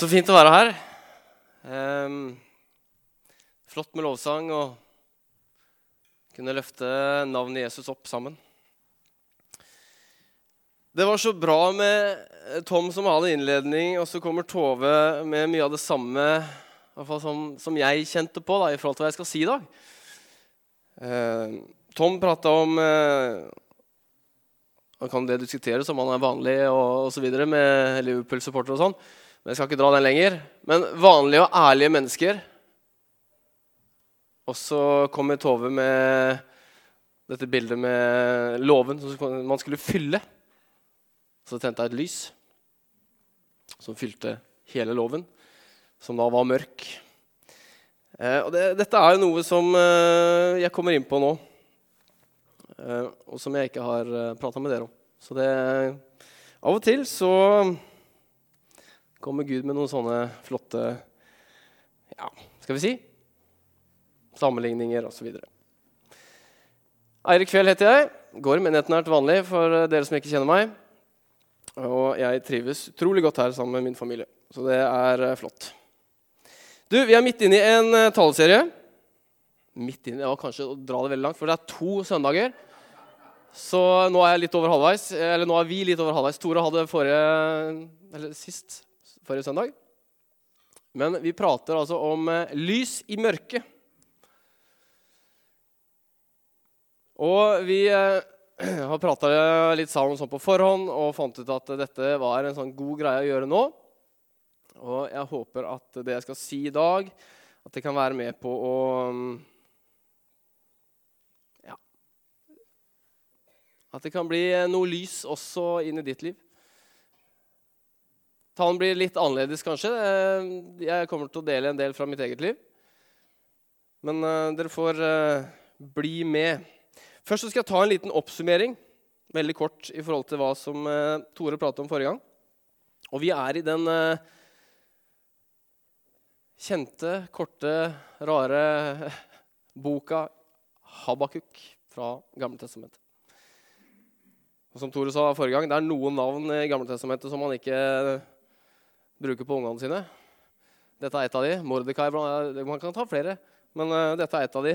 Så fint å være her. Um, flott med lovsang og kunne løfte navnet Jesus opp sammen. Det var så bra med Tom som hadde innledning, og så kommer Tove med mye av det samme i hvert fall som, som jeg kjente på da, i forhold til hva jeg skal si i dag. Ehm, Tom prata om uh, Han kan det diskuteres om han er vanlig og osv. med Liverpool-supportere og sånn. Men jeg skal ikke dra den lenger. Men vanlige og ærlige mennesker. Og så kommer Tove med dette bildet med låven som man skulle fylle. Så tente jeg et lys som fylte hele låven, som da var mørk. Eh, og det, dette er jo noe som eh, jeg kommer inn på nå, eh, og som jeg ikke har eh, prata med dere om. Så det Av og til så kommer Gud med noen sånne flotte Ja, skal vi si sammenligninger osv. Eirik Fjell heter jeg. Går i menigheten her til vanlig for dere som ikke kjenner meg. Og jeg trives utrolig godt her sammen med min familie. Så det er eh, flott. Du, Vi er midt inne i en uh, taleserie. Midt inne, ja, Kanskje å dra det veldig langt, for det er to søndager. Så nå er jeg litt over halvveis. Eller nå er vi litt over halvveis. Tore hadde forrige, eller sist forrige søndag. Men vi prater altså om uh, lys i mørket. Og vi uh, har prata litt sammen sånn på forhånd og fant ut at dette var en sånn god greie å gjøre nå. Og jeg håper at det jeg skal si i dag, at det kan være med på å Ja At det kan bli noe lys også inn i ditt liv. Talen blir litt annerledes, kanskje. Jeg kommer til å dele en del fra mitt eget liv. Men uh, dere får uh, bli med. Først skal jeg ta en liten oppsummering veldig kort i forhold til hva som uh, Tore pratet om forrige gang. Og vi er i den kjente, korte, rare boka Habakuk fra Gamle Testamentet. Og som Tore sa forrige gang, det er noen navn i Gamle Testamentet som man ikke bruker på ungene sine. Dette er et av de. Mordekai Man kan ta flere, men uh, dette er et av de.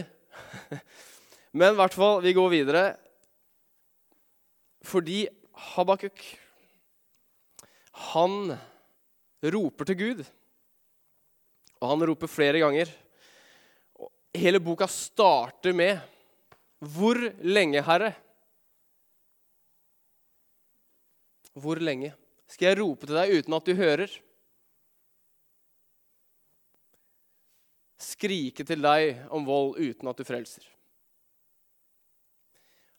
men i hvert fall, vi går videre. Fordi Habakuk, han roper til Gud. Og han roper flere ganger. Hele boka starter med Hvor lenge, Herre? Hvor lenge? Skal jeg rope til deg uten at du hører? Skrike til deg om vold uten at du frelser.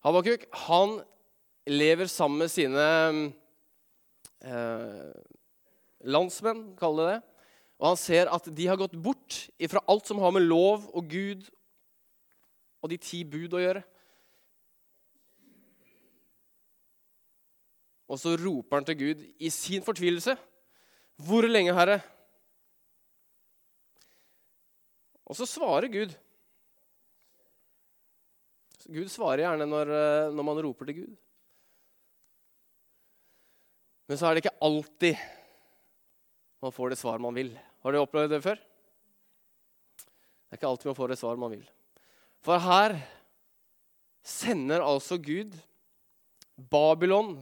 Habakuk han lever sammen med sine eh, landsmenn, kaller det det. Og han ser at de har gått bort fra alt som har med lov og Gud og de ti bud å gjøre. Og så roper han til Gud i sin fortvilelse. Hvor lenge, Herre? Og så svarer Gud. Gud svarer gjerne når, eh, når, man roper til Gud. Men så er det ikke alltid man får det svar man vil. Har du opplevd det før? Det er ikke alltid man får det svar man vil. For her sender altså Gud Babylon,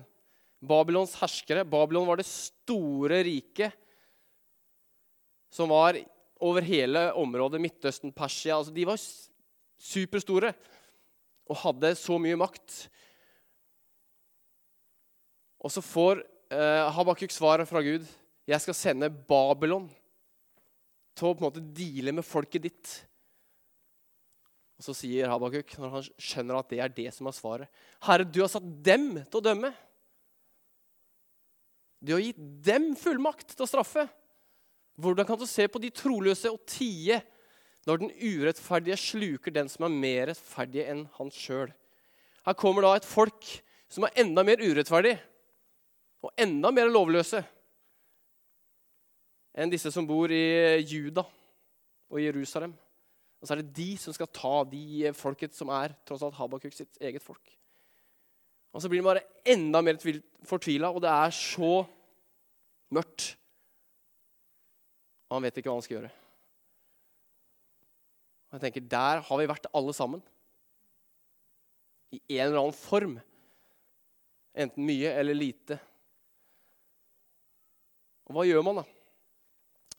Babylons herskere Babylon var det store riket som var over hele området Midtøsten, Persia. Altså, de var superstore og hadde så mye makt. Og så får eh, Habakuk svaret fra Gud. Jeg skal sende Babylon til å på en måte deale med folket ditt. Og Så sier Habakuk, når han skjønner at det er det som er svaret Herre, du har satt dem til å dømme. Du har gitt dem fullmakt til å straffe. Hvordan kan du se på de troløse og tie når den urettferdige sluker den som er mer rettferdig enn han sjøl? Her kommer da et folk som er enda mer urettferdig og enda mer lovløse enn disse som bor i Juda og Jerusalem. Og så er det de som skal ta de folket som er tross alt Habakuk sitt eget folk. Og så blir de bare enda mer fortvila, og det er så mørkt og han vet ikke hva han skal gjøre. Og jeg tenker, Der har vi vært alle sammen. I en eller annen form. Enten mye eller lite. Og hva gjør man da,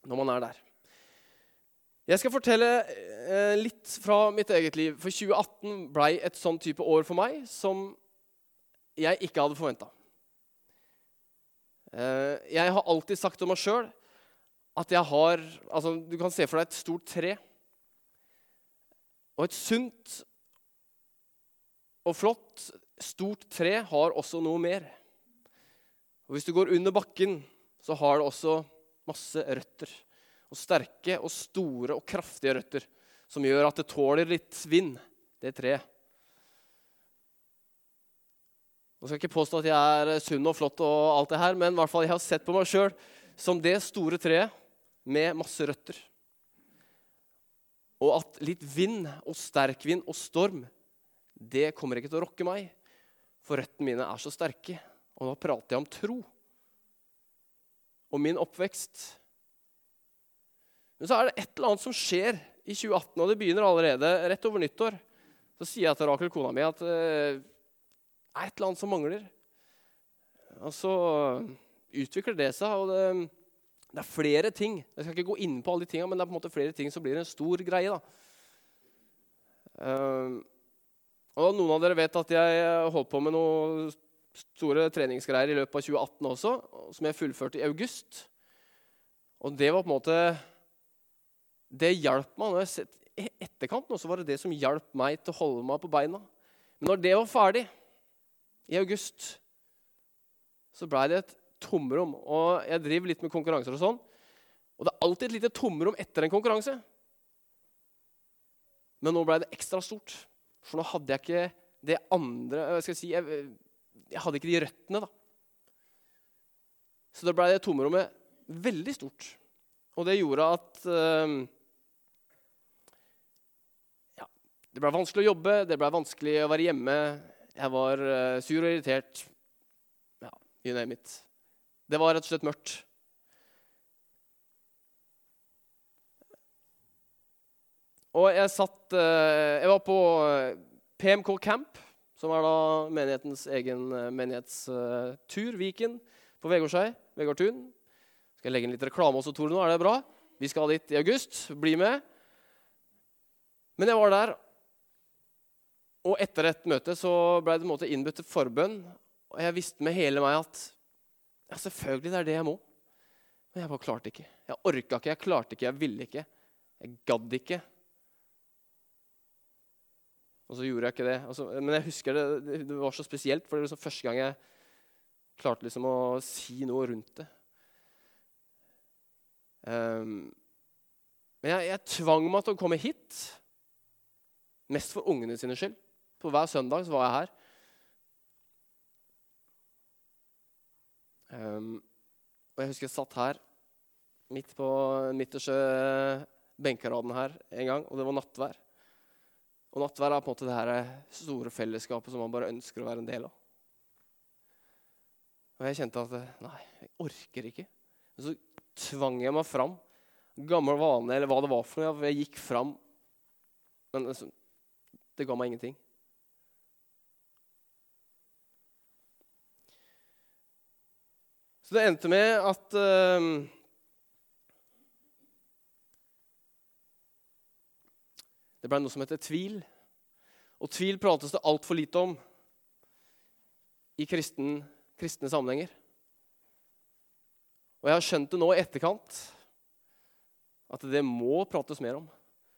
når man er der? Jeg skal fortelle eh, litt fra mitt eget liv. For 2018 blei et sånn type år for meg som jeg ikke hadde forventa. Eh, jeg har alltid sagt om meg sjøl at jeg har altså, Du kan se for deg et stort tre. Og et sunt og flott, stort tre har også noe mer. Og Hvis du går under bakken, så har det også masse røtter. Og sterke og store og kraftige røtter som gjør at det tåler litt vind, det treet. Nå skal jeg ikke påstå at jeg er sunn og flott, og alt det her, men i hvert fall jeg har sett på meg sjøl som det store treet med masse røtter. Og at litt vind og sterk vind og storm, det kommer ikke til å rokke meg. For røttene mine er så sterke. Og nå prater jeg om tro. Og min oppvekst. Men så er det et eller annet som skjer i 2018, og det begynner allerede rett over nyttår. Så sier jeg til Rakel, kona mi, at eh, det er et eller annet som mangler. Og så utvikler det seg, og det, det er flere ting. Jeg skal ikke gå inn på alle de tingene, men det er på en måte flere ting som blir en stor greie. da. Uh, og Noen av dere vet at jeg holdt på med noen store treningsgreier i løpet av 2018 også, som jeg fullførte i august. Og det var på en måte Det hjalp meg. Når jeg I etterkant nå, så var det det som hjalp meg til å holde meg på beina. Men når det var ferdig, i august, så blei det et tomrom. Og jeg driver litt med konkurranser og sånn. Og det er alltid et lite tomrom etter en konkurranse. Men nå blei det ekstra stort. For nå hadde jeg ikke det andre jeg skal si, jeg, jeg hadde ikke de røttene, da. Så da blei det tomrommet veldig stort. Og det gjorde at øh, ja, Det blei vanskelig å jobbe, det blei vanskelig å være hjemme. Jeg var øh, sur og irritert. Ja, you name it. Det var rett og slett mørkt. Og jeg satt uh, Jeg var på PMK Camp, som er da menighetens egen uh, menighetstur. Viken på Vegårshei. Vegårtun. Skal jeg legge inn litt reklame også, Tore? nå, Er det bra? Vi skal dit i august. Bli med. Men jeg var der, og etter et møte så ble det en måte innbudt til forbønn. Og jeg visste med hele meg at ja, selvfølgelig det er det jeg må. Men jeg bare klarte ikke. Jeg orka ikke, jeg klarte ikke, jeg ville ikke. Jeg gadd ikke. Og så gjorde jeg ikke det. Altså, men jeg husker det, det var så spesielt, for det var liksom første gang jeg klarte liksom å si noe rundt det. Um, men jeg, jeg tvang meg til å komme hit, mest for ungene sine skyld. På hver søndag så var jeg her. Um, og jeg husker jeg satt her, midt på midterste benkeraden her en gang, og det var nattvær. Og nattvær er på en måte det her store fellesskapet som man bare ønsker å være en del av. Og jeg kjente at nei, jeg orker ikke. Men så tvang jeg meg fram. Gammel vane, eller hva det var for noe. Jeg gikk fram. Men altså, det ga meg ingenting. Så det endte med at uh, Det ble noe som heter tvil. Og tvil prates det altfor lite om i kristen, kristne sammenhenger. Og jeg har skjønt det nå i etterkant at det må prates mer om.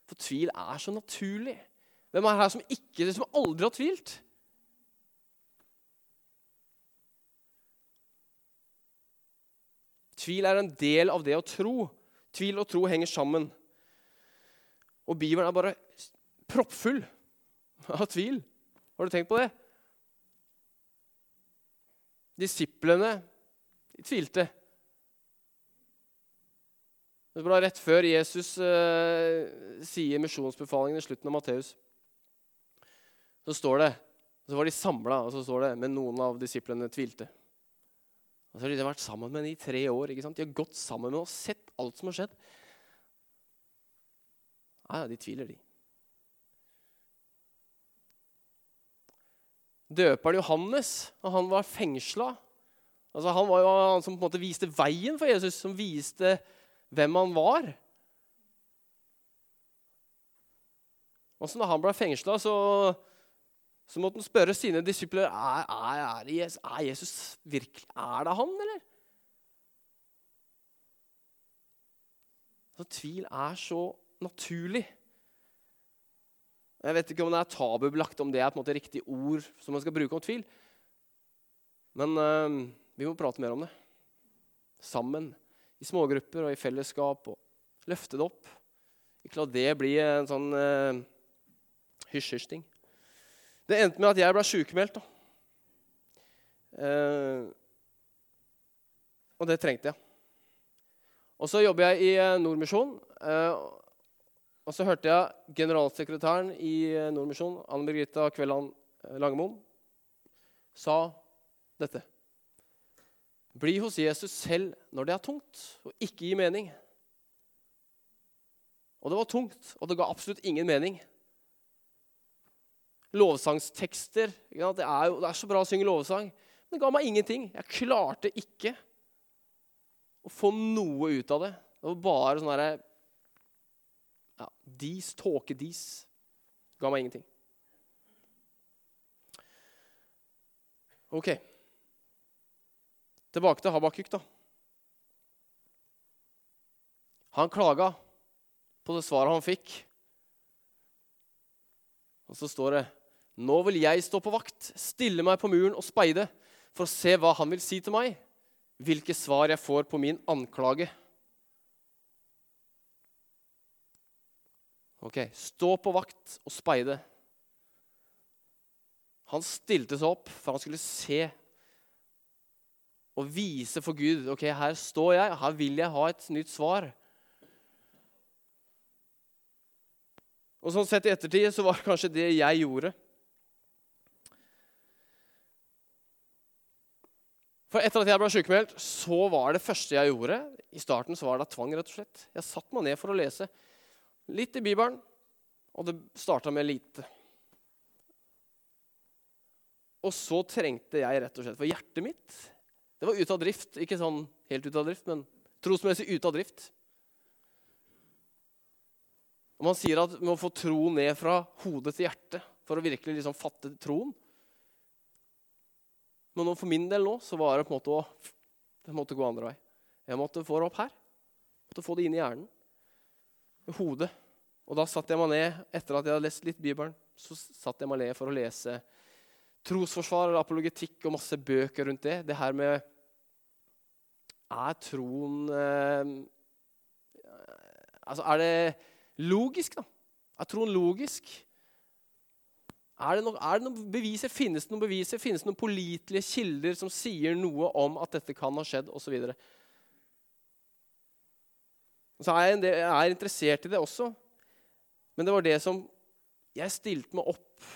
For tvil er så naturlig. Hvem er her som, ikke, som aldri har tvilt? Tvil er en del av det å tro. Tvil og tro henger sammen. Og Bibelen er bare proppfull av tvil. Har du tenkt på det? Disiplene de tvilte. Det var rett før Jesus uh, sier misjonsbefalingen i slutten av Matteus. Så står det, så var de samla, og så står det men noen av disiplene tvilte. Og så har de vært sammen med henne i tre år. ikke sant? De har gått sammen med henne og sett alt som har skjedd. Nei, de tviler, de. Døperen Johannes, og han var fengsla altså Han var jo han som på en måte viste veien for Jesus, som viste hvem han var. Og så når han ble fengsla, så, så, måtte han spørre sine disipler er, er, er, Jesus, er Jesus virkelig Er det han, eller? Så tvil er så naturlig. Jeg vet ikke om det er tabubelagt, om det er på en måte riktig ord som man skal bruke om tvil. Men øh, vi må prate mer om det. Sammen. I smågrupper og i fellesskap. og Løfte det opp. Ikke la det bli en sånn øh, hysj-hysj-ting. Det endte med at jeg ble sykemeldt. Uh, og det trengte jeg. Og så jobber jeg i eh, Nordmisjon. Uh, og så hørte jeg generalsekretæren i Nordmisjon, Anne Birgitta Kvelland Langemoen, sa dette. Bli hos Jesus selv når det er tungt, og ikke gi mening. Og det var tungt, og det ga absolutt ingen mening lovsangstekster. Det er, jo, det er så bra å synge lovsang. Men det ga meg ingenting. Jeg klarte ikke å få noe ut av det. Det var bare sånn herre ja, Dis, tåkedis. Ga meg ingenting. Ok. Tilbake til Habakuk, da. Han klaga på det svaret han fikk. Og så står det nå vil jeg stå på vakt, stille meg på muren og speide, for å se hva han vil si til meg, hvilke svar jeg får på min anklage. Ok, stå på vakt og speide. Han stilte seg opp for han skulle se og vise for Gud ok, her står jeg, her vil jeg ha et nytt svar. Og sånn sett i ettertid så var det kanskje det jeg gjorde. For etter at jeg ble sykemeldt, så var det første jeg gjorde I starten så var det tvang, rett og slett. Jeg satte meg ned for å lese litt i Bibelen, og det starta med lite. Og så trengte jeg rett og slett For hjertet mitt det var ute av drift. Ikke sånn helt ute av drift, men trosmessig ute av drift. Man sier at må få troen ned fra hodet til hjertet for å virkelig liksom fatte troen. Men for min del nå så var det på en måte å det måtte gå andre vei. Jeg måtte få det opp her. Jeg måtte få det inn i hjernen. I hodet. Og da satte jeg meg ned etter at jeg hadde lest litt Bibelen. Så satte jeg meg ned for å lese trosforsvar eller apologetikk og masse bøker rundt det. Det her med Er troen eh, Altså, er det logisk, da? Er troen logisk? Er det, noe, er det noen beviser? Finnes det noen beviser? Finnes det noen pålitelige kilder som sier noe om at dette kan ha skjedd, Og Så, så er jeg, jeg er interessert i det også. Men det var det som Jeg stilte meg opp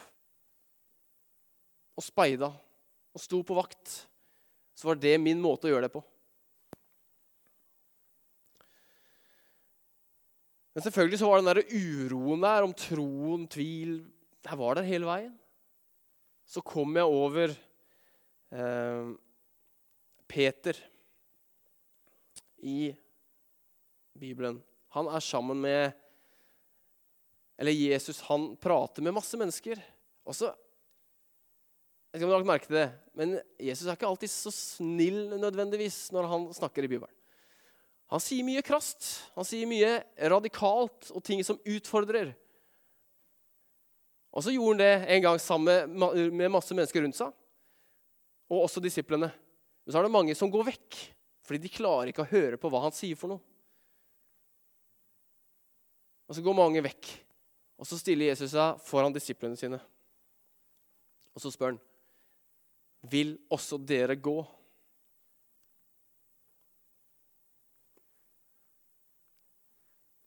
og speida og sto på vakt. Så var det min måte å gjøre det på. Men selvfølgelig så var den der uroen der om troen, tvil jeg var der hele veien. Så kom jeg over eh, Peter i Bibelen. Han er sammen med Eller Jesus, han prater med masse mennesker. Og så Jeg vet ikke merke til det, men Jesus er ikke alltid så snill nødvendigvis når han snakker i Bibelen. Han sier mye krast, han sier mye radikalt og ting som utfordrer. Og så gjorde han det en gang sammen med masse mennesker rundt seg, og også disiplene. Men så er det mange som går vekk, fordi de klarer ikke å høre på hva han sier for noe. Og så går mange vekk, og så stiller Jesus seg foran disiplene sine. Og så spør han, 'Vil også dere gå?'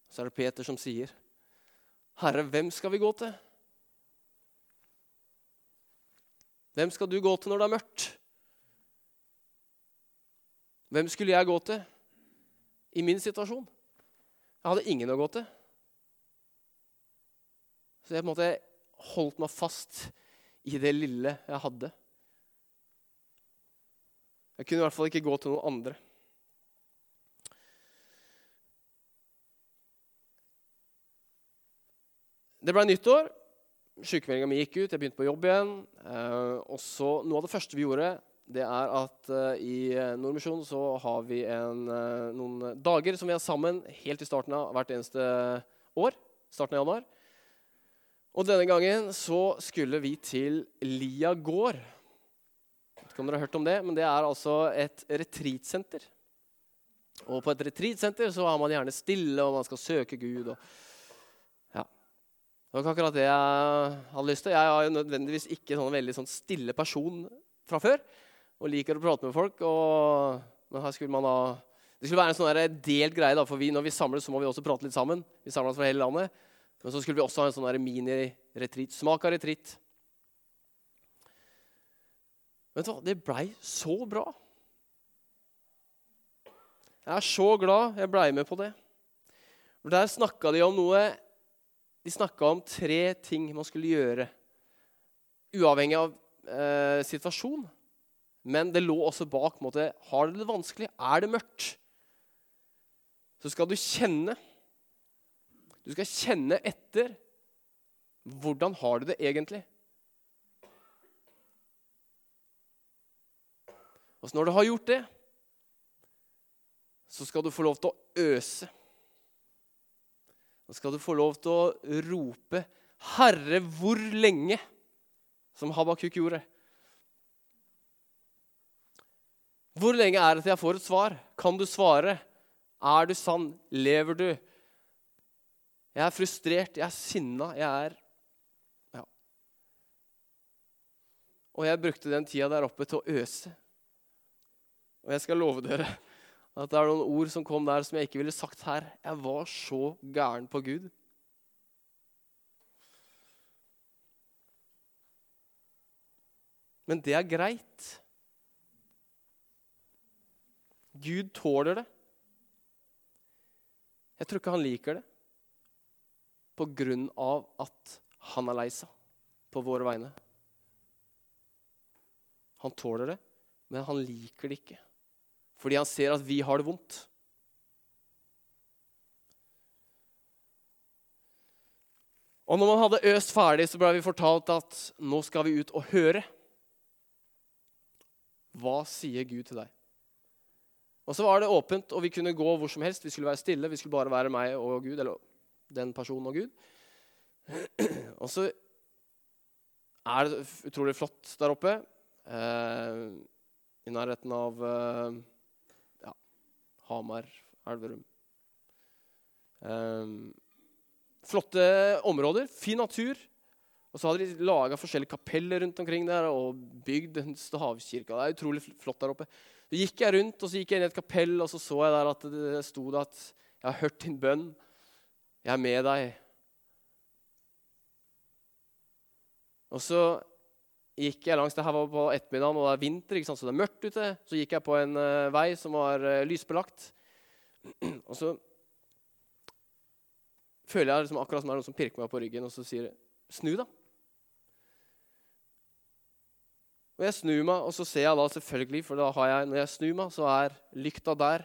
Så er det Peter som sier, 'Herre, hvem skal vi gå til?' Hvem skal du gå til når det er mørkt? Hvem skulle jeg gå til i min situasjon? Jeg hadde ingen å gå til. Så jeg på en måte holdt meg fast i det lille jeg hadde. Jeg kunne i hvert fall ikke gå til noen andre. Det ble nyttår. Sykemeldinga mi gikk ut, jeg begynte på jobb igjen. Eh, og så, Noe av det første vi gjorde, det er at eh, i Nordmisjon så har vi en, eh, noen dager som vi har sammen helt i starten av hvert eneste år. starten av januar. Og denne gangen så skulle vi til Lia gård. Vet ikke om dere har hørt om det, men det er altså et retreatsenter. Og på et retreatsenter så er man gjerne stille, og man skal søke Gud. og det var ikke akkurat det jeg hadde lyst til. Jeg er jo nødvendigvis ikke sånn veldig sånn stille person fra før. Og liker å prate med folk. Og, men her skulle man da, det skulle være en sånn delt greie. da, for vi, Når vi samles, så må vi også prate litt sammen. Vi samles fra hele landet. Men så skulle vi også ha en sånn mini-retreat. Smak av retreat. Vet du hva? Det blei så bra. Jeg er så glad jeg blei med på det. For Der snakka de om noe de snakka om tre ting man skulle gjøre, uavhengig av eh, situasjon. Men det lå også bak måte, Har du det vanskelig? Er det mørkt? Så skal du kjenne. Du skal kjenne etter. Hvordan har du det egentlig? Og når du har gjort det, så skal du få lov til å øse. Nå skal du få lov til å rope 'Herre, hvor lenge?' som Habakuk gjorde. Hvor lenge er det til jeg får et svar? Kan du svare? Er du sann? Lever du? Jeg er frustrert, jeg er sinna, jeg er Ja. Og jeg brukte den tida der oppe til å øse. Og jeg skal love dere at det er noen ord som kom der som jeg ikke ville sagt her. Jeg var så gæren på Gud. Men det er greit. Gud tåler det. Jeg tror ikke han liker det på grunn av at han er lei seg på våre vegne. Han tåler det, men han liker det ikke fordi han ser at vi har det vondt. Og når man hadde øst ferdig, så ble vi fortalt at nå skal vi ut og høre. Hva sier Gud til deg? Og så var det åpent, og vi kunne gå hvor som helst. Vi skulle være stille. Vi skulle bare være meg og Gud, eller den personen og Gud. Og så er det utrolig flott der oppe. Eh, I nærheten av eh, Hamar, Elverum. Um, flotte områder, fin natur. Og så hadde de laga forskjellige kapeller rundt omkring der og bygd en stavkirke. Det er utrolig flott der oppe. Så gikk jeg rundt og så gikk jeg inn i et kapell, og så så jeg der at det sto det at 'Jeg har hørt din bønn. Jeg er med deg.' Og så gikk jeg langs det her var på ettermiddagen, og det er vinter, sant? så det er mørkt ute. Så gikk jeg på en uh, vei som var uh, lysbelagt. Og så føler jeg liksom akkurat som det er noen som pirker meg på ryggen og så sier 'Snu, da'. Og jeg snur meg, og så ser jeg da selvfølgelig, for da har jeg, når jeg snur meg, så er lykta der.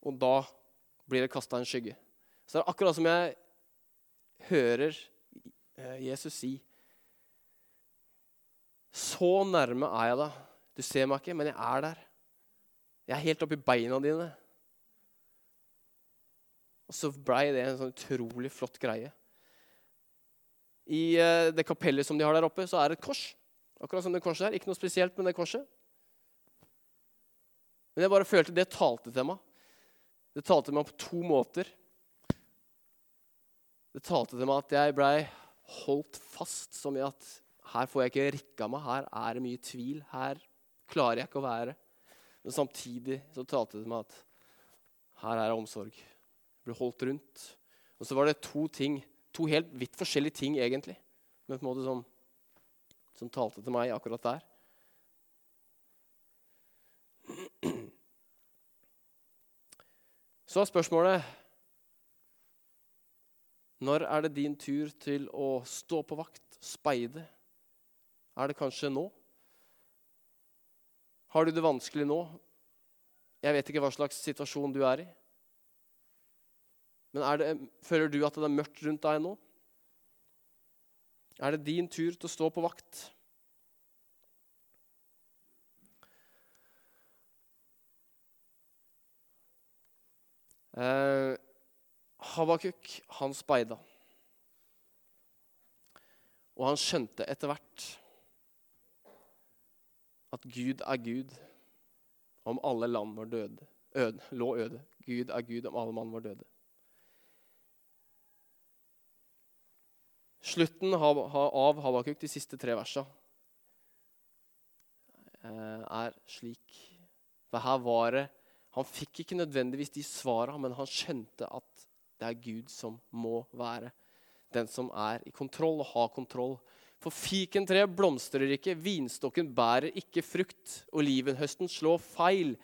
Og da blir det kasta en skygge. Så det er akkurat som jeg hører eh, Jesus si så nærme er jeg deg. Du ser meg ikke, men jeg er der. Jeg er helt oppi beina dine. Og så blei det en sånn utrolig flott greie. I uh, det kapellet som de har der oppe, så er det et kors. Akkurat som det korset her. Ikke noe spesielt med det korset. Men jeg bare følte det talte til meg. Det talte til meg på to måter. Det talte til meg at jeg blei holdt fast, som i at her får jeg ikke rekka meg. Her er det mye tvil. Her klarer jeg ikke å være. Men samtidig så talte det meg at her er det omsorg. Jeg ble holdt rundt. Og så var det to ting, to helt vidt forskjellige ting egentlig, men på en måte som, som talte til meg akkurat der. Så er spørsmålet Når er det din tur til å stå på vakt, speide? Er det kanskje nå? Har du det vanskelig nå? Jeg vet ikke hva slags situasjon du er i. Men det, føler du at det er mørkt rundt deg nå? Er det din tur til å stå på vakt? Eh, Habakuk, han speida. Og han skjønte etter hvert at Gud er Gud om alle land var døde, øde, lå øde. Gud er Gud om alle mann var døde. Slutten av Habakuk, de siste tre versa, eh, er slik. For her var det Han fikk ikke nødvendigvis de svara, men han skjønte at det er Gud som må være den som er i kontroll og har kontroll. For fikentreet blomstrer ikke, vinstokken bærer ikke frukt, olivenhøsten slår feil,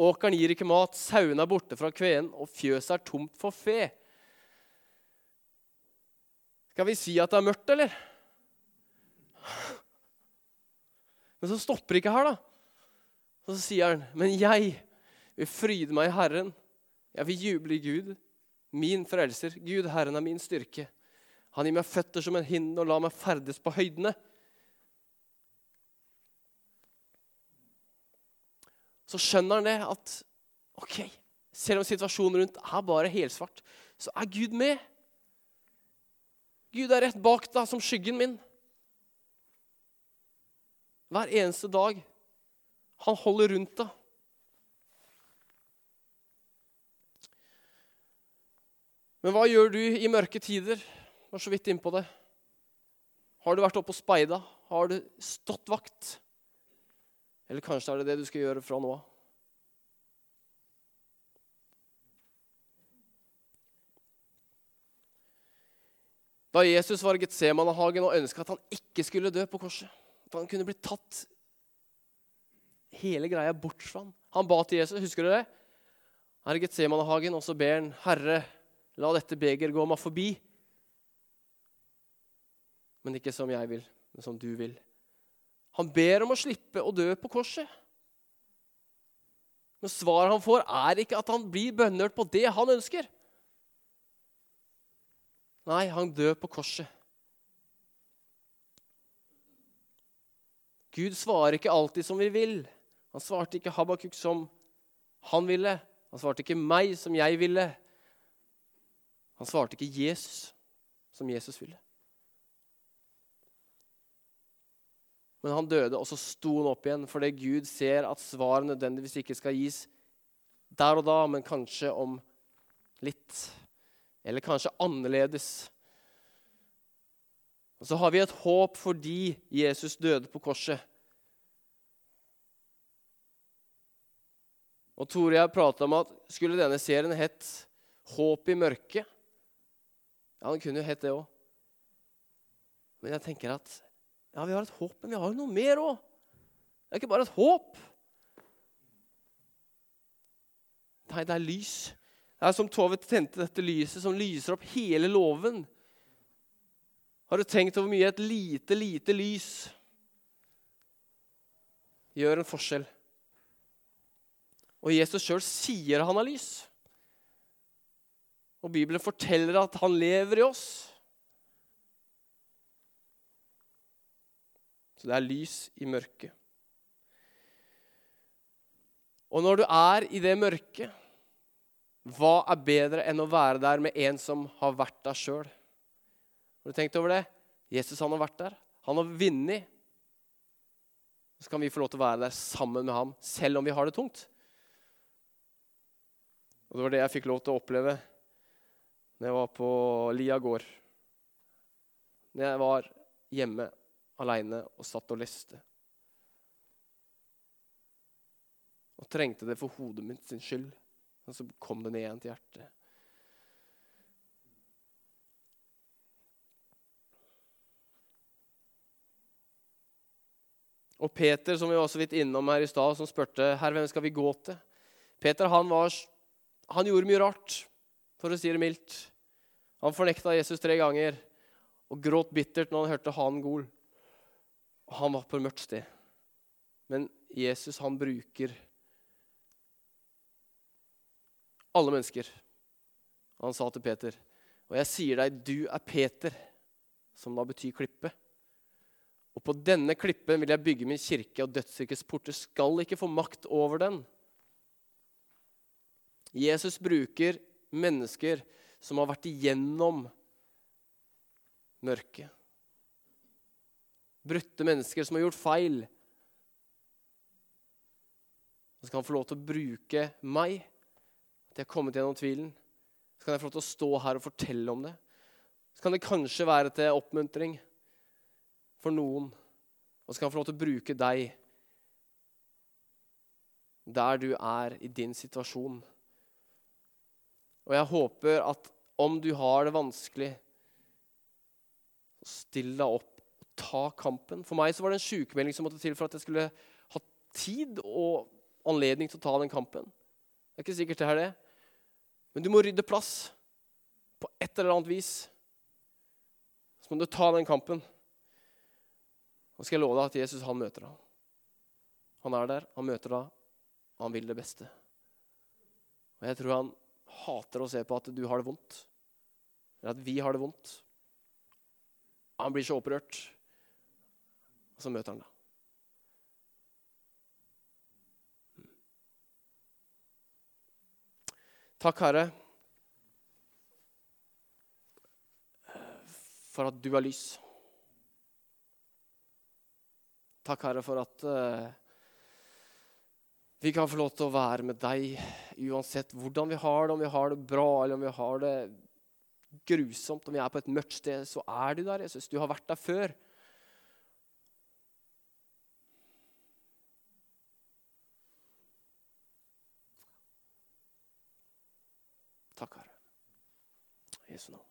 åkeren gir ikke mat, sauene er borte fra kveen, og fjøset er tomt for fe. Skal vi si at det er mørkt, eller? Men så stopper ikke her, da. Og så sier han, 'Men jeg vil fryde meg i Herren.' 'Jeg vil juble i Gud, min frelser. Gud, Herren er min styrke.' 'Han gir meg føtter som en hind og lar meg ferdes på høydene.' Så skjønner han det at ok, selv om situasjonen rundt er bare helsvart, så er Gud med. Gud er rett bak deg som skyggen min. Hver eneste dag. Han holder rundt deg. Men hva gjør du i mørke tider? Var så vidt innpå det. Har du vært oppe og speida? Har du stått vakt? Eller kanskje er det det du skal gjøre fra nå av? Da Jesus var i Getsemanehagen og ønska at han ikke skulle dø på korset, at han kunne bli tatt hele greia bort fra ham. Han ba til Jesus, husker du det? Her i Getsemanehagen, og så ber han, 'Herre, la dette beger gå meg forbi.' Men ikke som jeg vil, men som du vil. Han ber om å slippe å dø på korset. Men svaret han får, er ikke at han blir bønnhørt på det han ønsker. Nei, han dør på korset. Gud svarer ikke alltid som vi vil. Han svarte ikke Habakuk som han ville. Han svarte ikke meg som jeg ville. Han svarte ikke Jesus som Jesus ville. Men han døde, og så sto han opp igjen fordi Gud ser at svaret nødvendigvis ikke skal gis der og da, men kanskje om litt. Eller kanskje annerledes. Og så har vi et håp fordi Jesus døde på korset. Og Tore og jeg prata om at skulle denne serien hett 'Håp i mørket'? Ja, den kunne jo hett det òg. Men jeg tenker at ja, vi har et håp, men vi har jo noe mer òg. Det er ikke bare et håp. Nei, det er lys. Det er som Tove tente dette lyset som lyser opp hele låven. Har du tenkt over hvor mye et lite, lite lys gjør en forskjell? Og Jesus sjøl sier han har lys. Og Bibelen forteller at han lever i oss. Så det er lys i mørket. Og når du er i det mørket, hva er bedre enn å være der med en som har vært der sjøl? Har du tenkt over det? Jesus han har vært der. Han har vunnet. Så kan vi få lov til å være der sammen med ham, selv om vi har det tungt. Og Det var det jeg fikk lov til å oppleve når jeg var på Lia gård. Når jeg var hjemme aleine og satt og leste. Og trengte det for hodet mitt sin skyld. Og så kom det ned igjen til hjertet. Og Peter, som vi var så vidt innom her i stad, som spurte her, hvem skal vi gå til. Peter han, var, han gjorde mye rart, for å si det mildt. Han fornekta Jesus tre ganger og gråt bittert når han hørte hanen gol. Og han var på et mørkt sted. Men Jesus, han bruker alle mennesker. Han sa til Peter, og jeg sier deg, du er Peter, som da betyr klippe. Og på denne klippen vil jeg bygge min kirke, og dødsrikets porter skal ikke få makt over den. Jesus bruker mennesker som har vært igjennom mørket. Brutte mennesker som har gjort feil. Så skal han få lov til å bruke meg, at jeg har kommet gjennom tvilen. Så kan jeg få lov til å stå her og fortelle om det. Så kan det kanskje være til oppmuntring for noen. Og så kan han få lov til å bruke deg der du er i din situasjon. Og jeg håper at om du har det vanskelig, still deg opp og ta kampen. For meg så var det en sykemelding som måtte til for at jeg skulle ha tid og anledning til å ta den kampen. Det er ikke sikkert det er det. Men du må rydde plass på et eller annet vis. Så må du ta den kampen. Og skal jeg love deg at Jesus han møter deg. Han er der, han møter deg, og han vil det beste. Og jeg tror han hater å se på at du har det vondt, eller at vi har det vondt. Han blir så opprørt, så møter han deg. Takk, Herre, for at du er lys. Takk, Herre, for at uh, vi kan få lov til å være med deg uansett hvordan vi har det, om vi har det bra eller om vi har det grusomt, om vi er på et mørkt sted, så er du der, Jesus. Du har vært der før. Takk, Herre. I Jesu navn.